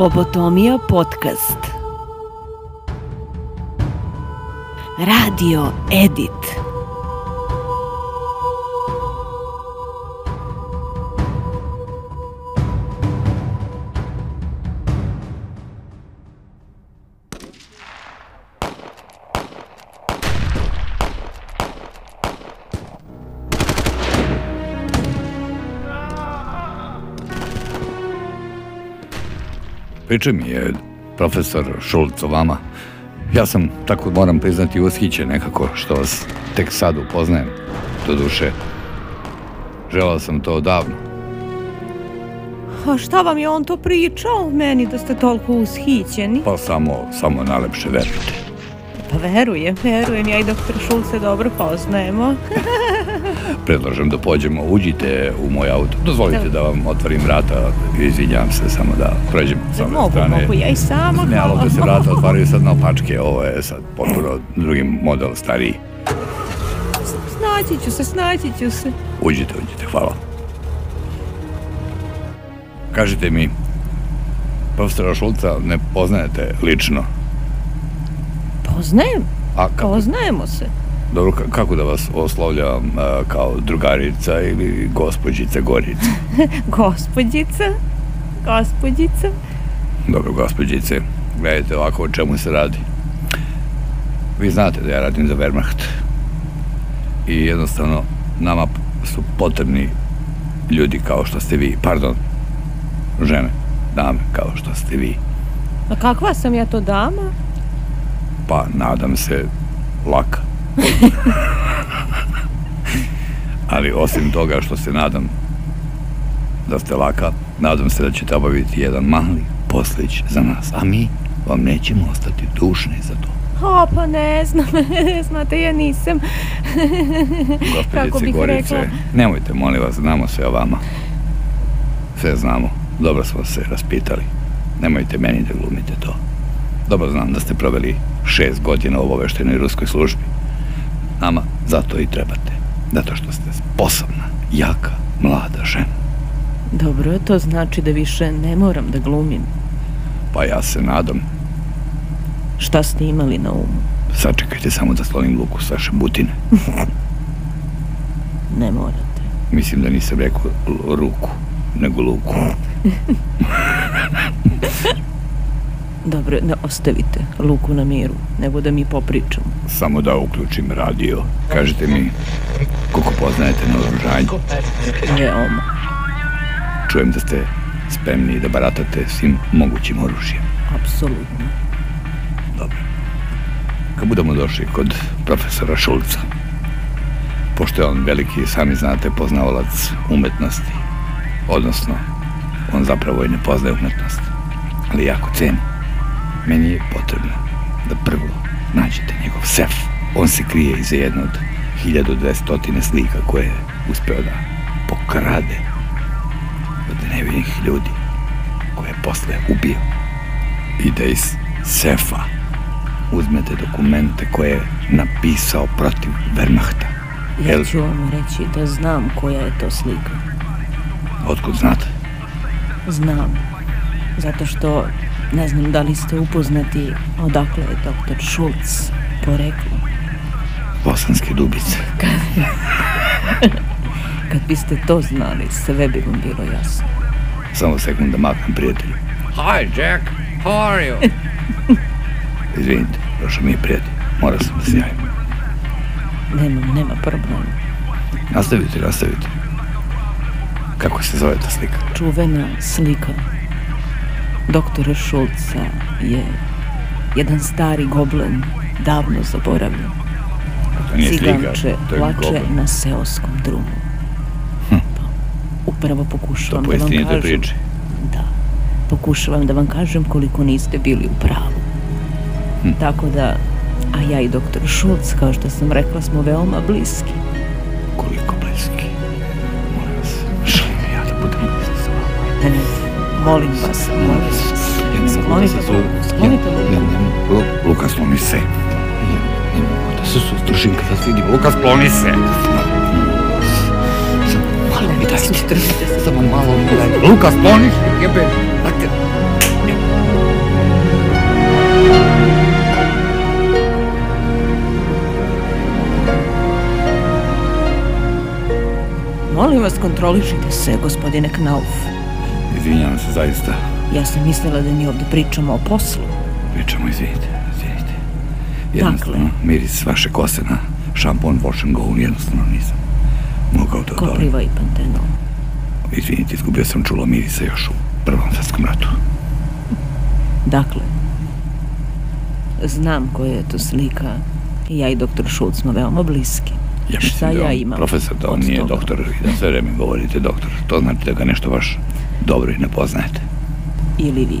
Lobotomija podcast. Radio Edit. Priča mi je profesor Šulc o vama. Ja sam, tako moram priznati, ushićen nekako što vas tek sad upoznajem. Do duše, želao sam to odavno. A šta vam je on to pričao meni da ste toliko ushićeni? Pa samo, samo najlepše verujte. Pa verujem, verujem, ja i doktor Šulc se dobro poznajemo. Predlažem da pođemo, uđite u moj auto. Dozvolite da vam otvorim vrata, izvinjam se, samo da prođem sa ove mogu, strane. mogu ja i sama. Ne, ali ovde se vrata otvaraju sad na opačke, ovo je sad potpuno drugi model, stariji. Snaći ću se, snaći ću se. Uđite, uđite, hvala. Kažite mi, profesora Šulca ne poznajete lično, Poznajem, a kako, poznajemo se. Dobro, ka- kako da vas oslovljavam a, kao drugarica ili gospođica Gorica? Gospodjica, gospodjica. Dobro, gospođice, gledajte ovako o čemu se radi. Vi znate da ja radim za Wehrmacht i jednostavno nama su potrebni ljudi kao što ste vi, pardon, žene, dame kao što ste vi. A kakva sam ja to dama? Pa, nadam se, laka. Ali osim toga što se nadam da ste laka, nadam se da ćete obaviti jedan mali poslić za nas, a mi vam nećemo ostati dušni za to. A, pa ne znam, znate, ja nisam. Bih Gorice, rekla? nemojte, molim vas, znamo sve o vama. Sve znamo, dobro smo se raspitali. Nemojte meni da glumite to. Dobro znam da ste proveli šest godina u obaveštenoj ruskoj službi. Nama zato i trebate. Zato što ste sposobna, jaka, mlada žena. Dobro, to znači da više ne moram da glumim. Pa ja se nadam, Šta ste imali na umu? sačekajte samo da slonim luku s vaše butine. Ne morate. Mislim da nisam rekao ruku, nego luku. Dobro, ne ostavite luku na miru, nego da mi popričamo. Samo da uključim radio. Kažite mi, koliko poznajete naoružanje? Veoma. Čujem da ste spremni da baratate svim mogućim oružjem. Apsolutno. Dobro. Kad budemo došli kod profesora Šulca, pošto je on veliki, sami znate, poznavalac umetnosti, odnosno, on zapravo i ne poznaje umetnost, ali jako ceni. Meni je potrebno da prvo nađete njegov sef. On se krije iza jedno od 1200 slika koje je uspeo da pokrade od nevinih ljudi koje je posle ubio i da iz sefa uzmete dokumente koje je napisao protiv Wehrmachta. Ja ću vam reći da znam koja je to slika. Otkud znate? Znam. Zato što ne znam da li ste upoznati odakle je doktor Šulc poreklo. Bosanske dubice. Kad biste to znali, sve bi vam bilo jasno. Samo sekund da maknem prijatelju. Hi, Jack. How are you? Izvinite, došao mi je prijatelj. Morao sam da se javim. Nema, nema problema. Nastavite, nastavite. Kako se zove ta slika? Čuvena slika doktora Šulca je jedan stari goblen, davno zaboravljen. Ciganče plače na seoskom drumu. Hm. Pa, upravo pokušavam da vam kažem. priče. Da. Pokušavam da vam kažem koliko niste bili u pravu. Hm. Tako da, a ja i doktor Šulc, kao što sam rekla, smo veoma bliski. Koliko bliski. Molim vas, želim ja da budem bliski sa vama. Ne, ne, molim vas, molim vas. Молите го. Молите го. Лука, слони се. Не мога да се суструшим кога се видим. Лука, склони се. Моля ми, дайте. Суструшите се. Само мало. Лука, склони се. Ебе. Дајте. вас vas, kontrolišite господине gospodine Knauf. Izvinjam se, zaista. Ja sam mislila da mi ovde pričamo o poslu. Pričamo, izvinite, izvinite. Jednostavno, miris vaše kose na šampon Wash Go jednostavno nisam mogao da odolim. Kopriva i pantenol. Izvinite, izgubio sam čulo mirisa još u prvom svetskom ratu. Dakle, znam koja je to slika. Ja i doktor Šulc smo veoma bliski. Ja mislim Šta da ja imam profesor, da on nije toga? doktor i da sve vreme govorite doktor. To znači da ga nešto baš dobro i ne poznajete. Ili vi.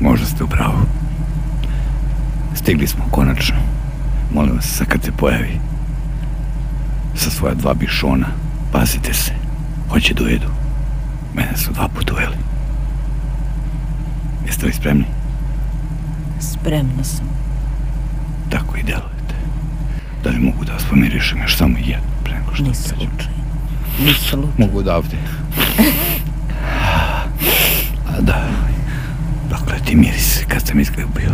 Možda ste u pravu. Stigli smo, konačno. Molim vas, sad kad se pojavi sa svoja dva bišona, pazite se, hoće da ujedu. Mene su dva puta ujeli. Jeste li spremni? Spremna sam. Tako i delujete. Da li mogu da vas pomirišem još samo jedno pre nego što Ni slučaj. Ni slučaj. Mogu odavde. A da, dakle, ti miris, kad sam izgubio,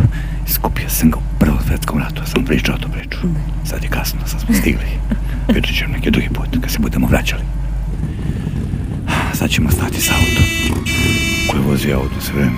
iskupio sam ga u prvom svetskom ratu, sam pričao tu priču. Sad je kasno, sad smo stigli. Pričat ćemo neki drugi put, kad se budemo vraćali. Sad ćemo stati sa autom, koji vozi auto sve vreme.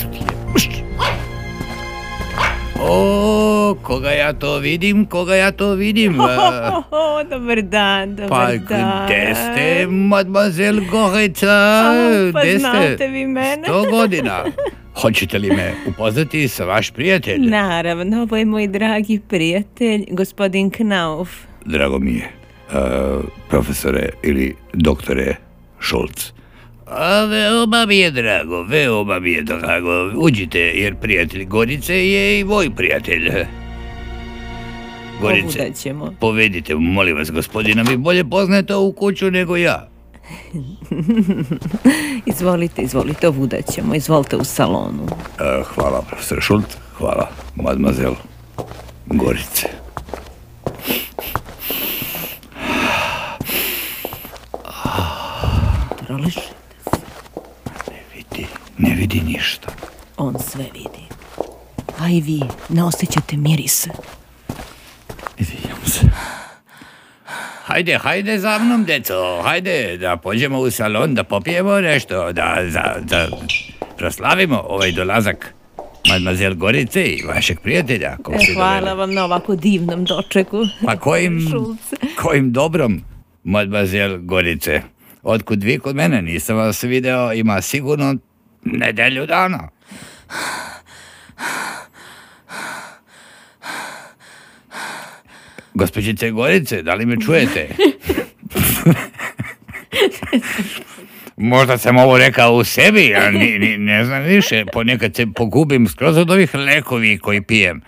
ja to vidim, koga ja to vidim. a, O, dobar dan, dobar Pa dan. gde ste, mademoiselle Gorica? Pa Gde ste? znate vi mene. Sto godina. Hoćete li me upoznati sa vaš prijatelj? Naravno, ovo je moj dragi prijatelj, gospodin Knauf. Drago mi je, uh, profesore ili doktore Šolc. A veoma mi je drago, veoma mi je drago. Uđite, jer prijatelj Gorice je i moj prijatelj. Gorice, Ovuda ćemo. povedite, molim vas, gospodina, vi bolje poznajete ovu kuću nego ja. Izvolite, izvolite, ovuda ćemo. Izvolite u salonu. Uh, hvala, profesor Šulc. Hvala, mademoiselle Gorice. Kontrolišite. Ne vidi, ne vidi ništa. On sve vidi. A i vi, ne osjećate mirise. Izvinjam se. Hajde, hajde za mnom, deco, hajde da pođemo u salon, da popijemo nešto, da, da, da proslavimo ovaj dolazak mademoiselle Gorice i vašeg prijatelja. Ko E, Hvala doveli. vam na ovako divnom dočeku. Pa kojim, kojim dobrom, mademoiselle Gorice? Otkud vi kod mene? Nisam vas video, ima sigurno nedelju dana. Gospođice Gorice, da li me čujete? Možda sam ovo rekao u sebi, a ni, ni, ne znam više. Ponekad se pogubim skroz od ovih lekovi koji pijem.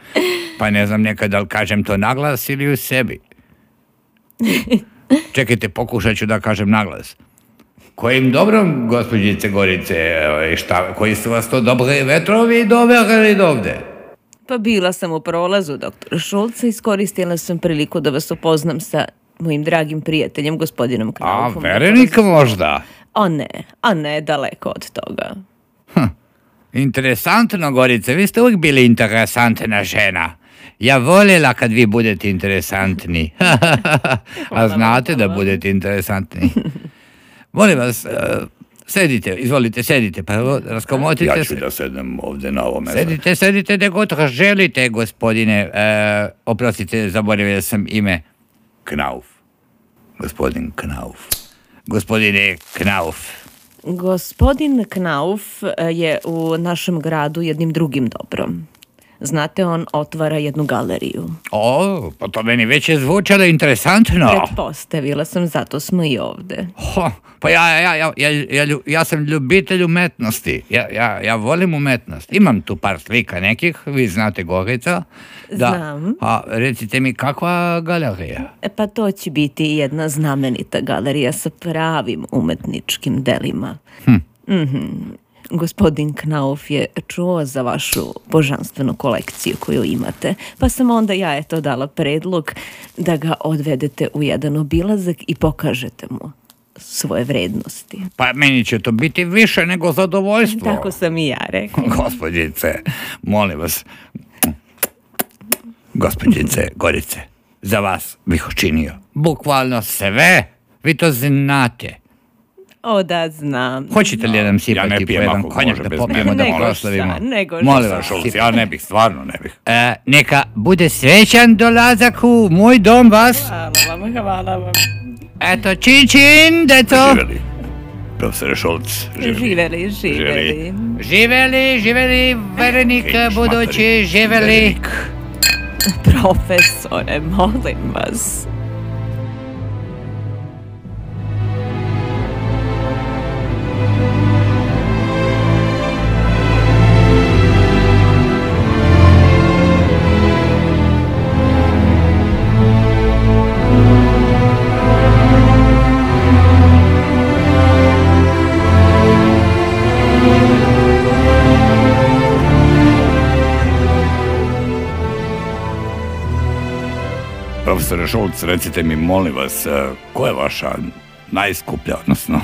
Pa ne znam nekad da li kažem to naglas ili u sebi. Čekajte, pokušat ću da kažem naglas. Kojim dobrom, gospođice Gorice, ovaj, šta, koji su vas to dobre vetrovi doveli dovde? Pa bila sam u prolazu, doktor Šulca, iskoristila sam priliku da vas upoznam sa mojim dragim prijateljem, gospodinom A, Knaufom. verenik možda? O ne, a ne, daleko od toga. Interesantno, Gorice, vi ste uvijek bili interesantna žena. Ja voljela kad vi budete interesantni. A znate da budete interesantni. Molim vas, eh, sedite, izvolite, sedite, pa raskomotite Ja ću se. da sednem ovde na ovo mesto. Sedite, sedite gde god želite, gospodine. E, oprostite, zaboravio sam ime. Knauf. Gospodin Knauf. Gospodine Knauf. Gospodin Knauf e, je u našem gradu jednim drugim dobrom. Znate, on otvara jednu galeriju. O, pa to meni već je zvučalo interesantno. Pretpostavila sam, zato smo i ovde. Ho, pa ja, ja, ja, ja, ja, lju- ja sam ljubitelj umetnosti. Ja, ja, ja volim umetnost. Imam tu par slika nekih, vi znate Gorica. Da. Znam. A recite mi, kakva galerija? E pa to će biti jedna znamenita galerija sa pravim umetničkim delima. Mhm. Gospodin Knauf je čuo za vašu božanstvenu kolekciju koju imate, pa sam onda ja eto dala predlog da ga odvedete u jedan obilazak i pokažete mu svoje vrednosti. Pa meni će to biti više nego zadovoljstvo. Tako sam i ja rekla. Gospodjice, molim vas. Gospodjice, Gorice, za vas bih učinio bukvalno sve. Vi to znate. O da znam. Hoćete li jedan sipati Ja ne po pijem jedan ako konjak da bez popijemo da Nego proslavimo? nego Molim vas, Šulc, ja ne bih, stvarno ne bih. E, neka bude srećan dolazak u moj dom vas. Hvala vam, hvala vam. Eto, čin čin, deco. Živeli. Profesore Šulc, živeli. Živeli, živeli. Živeli, živeli, verenik budući, živeli. verenik. Profesore, molim vas. Profesore Šulc, recite mi, molim vas, e, koja je vaša najskuplja, odnosno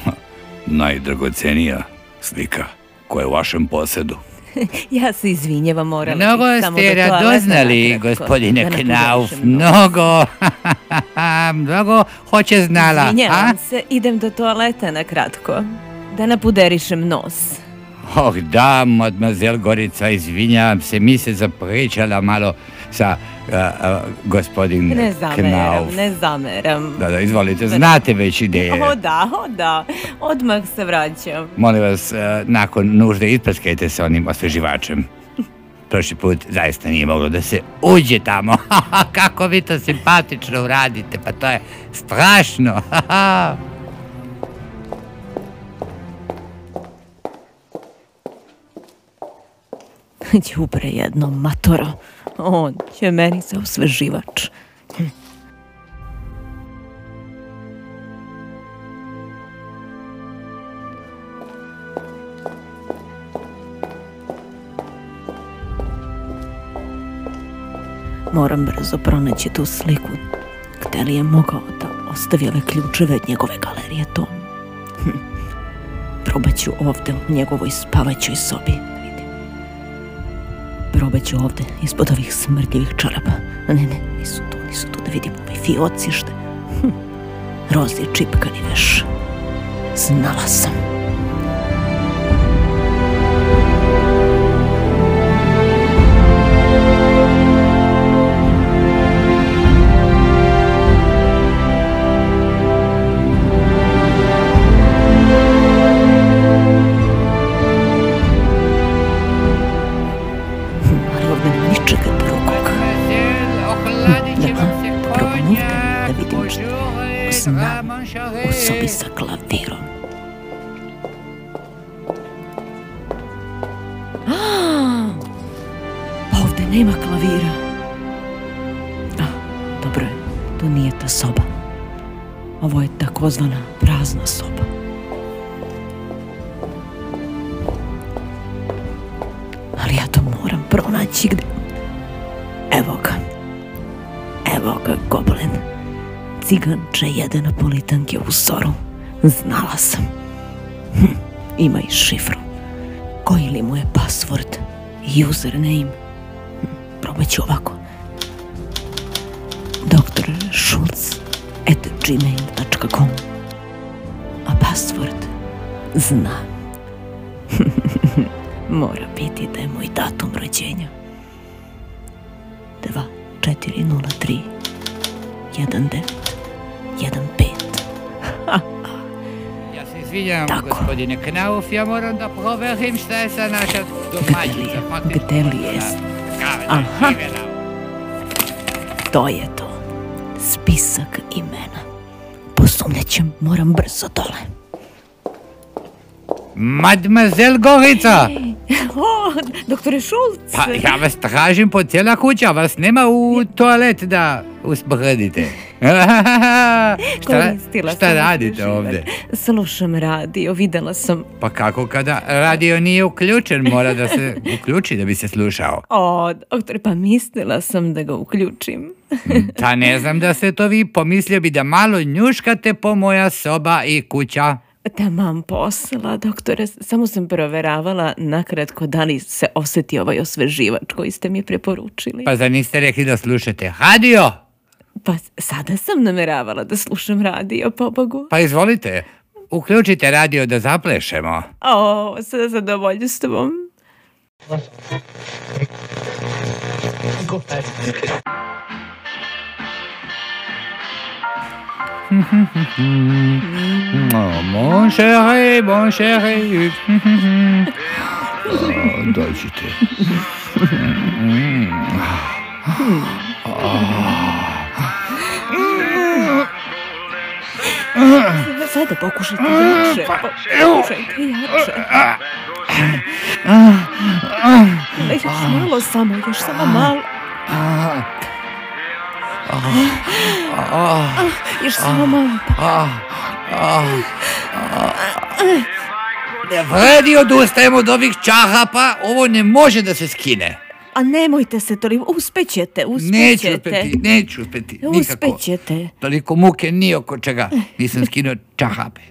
najdragocenija slika koja je u vašem posedu? Ja se izvinjavam, morala Mnogo ste toaleta radoznali, gospodine da Knauf, mnogo. mnogo, hoće znala, a? Izvinjavam se, idem do toaleta na kratko. Da napuderišem nos. Oh da, mademoiselle Gorica, izvinjavam se, mi se zapričala malo sa uh, uh, gospodin Ne zameram, Knauf. ne zameram. Da, da, izvolite, znate već ideje. O da, o da, odmah se vraćam. Molim vas, uh, nakon nužde ispraskajte se onim osveživačem. Prošli put zaista nije moglo da se uđe tamo. Kako vi to simpatično uradite, pa to je strašno. Đubre jedno matoro. On će meni za osveživač. Moram brzo pronaći tu sliku. Gde li je mogao da ostavi ove ključeve od njegove galerije to? Hm. Probat ovde u njegovoj spavaćoj sobi. Ću ovde, ispod ovih smrdljivih čarapa. Ne, ne, nisu tu, nisu tu, da vidim ovaj fioci šta. Hm. Rozi čipkani veš. Znala sam. свиркар клавером. А, па овде нема клавира. А, добро е, не е та соба. Ово е такозвана празна соба. Али ја то морам пронајќи где. Ево га. Ево га, гоблен. Циганче че једе наполитанке у сору. Znala sam. Hm, ima i šifru. Koji li mu je password? Username? Hm, probat ovako. Doktor Schulz at gmail.com A password? Znam. Mora biti da je moj datum rođenja. 2, 4, 0, 3, 1, 9, 1, 5. се извинјам, господине Кнауф, ја морам да проверим што е со наша домаќица. Где па ли е? Аха. Тој е то. Список имена. Посумнечем, морам брзо доле. Мадмазел Горица! О, докторе Шулц! Па, ја вас тражим по цела куќа, вас нема у тоалет да успредите. Da šta, šta radite ovdje? Slušam radio, videla sam... Pa kako kada radio nije uključen, mora da se uključi da bi se slušao. O, doktore, pa mislila sam da ga uključim. Ta ne znam da ste to vi, pomislio bi da malo njuškate po moja soba i kuća. Tamam posla, doktore, samo sam proveravala nakratko da li se osjeti ovaj osveživač koji ste mi preporučili. Pa zar niste rekli da slušate radio? Pa sada sam nameravala da slušam radio, pobogu. Pa izvolite, uključite radio da zaplešemo. O, sa zadovoljstvom. Oh, mon chéri, mon chéri. A, dođite. Sada pokušajte jače. po- Pokušajte jače. Još malo samo, još samo malo. Još samo malo. Ne vredi odustajem od ovih čahapa, ovo ne može da se skine. A nemojte se toliko, uspećete, Neću uspećete. uspeti, neću uspeti, nikako. Uspećete. Toliko muke ni oko čega nisam skinuo čahape.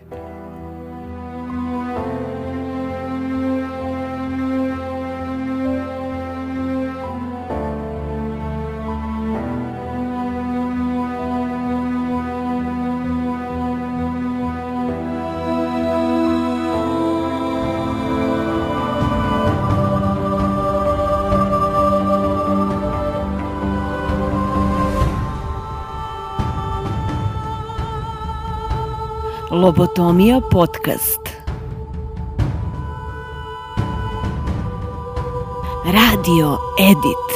Lobotomija podcast. Radio Edit.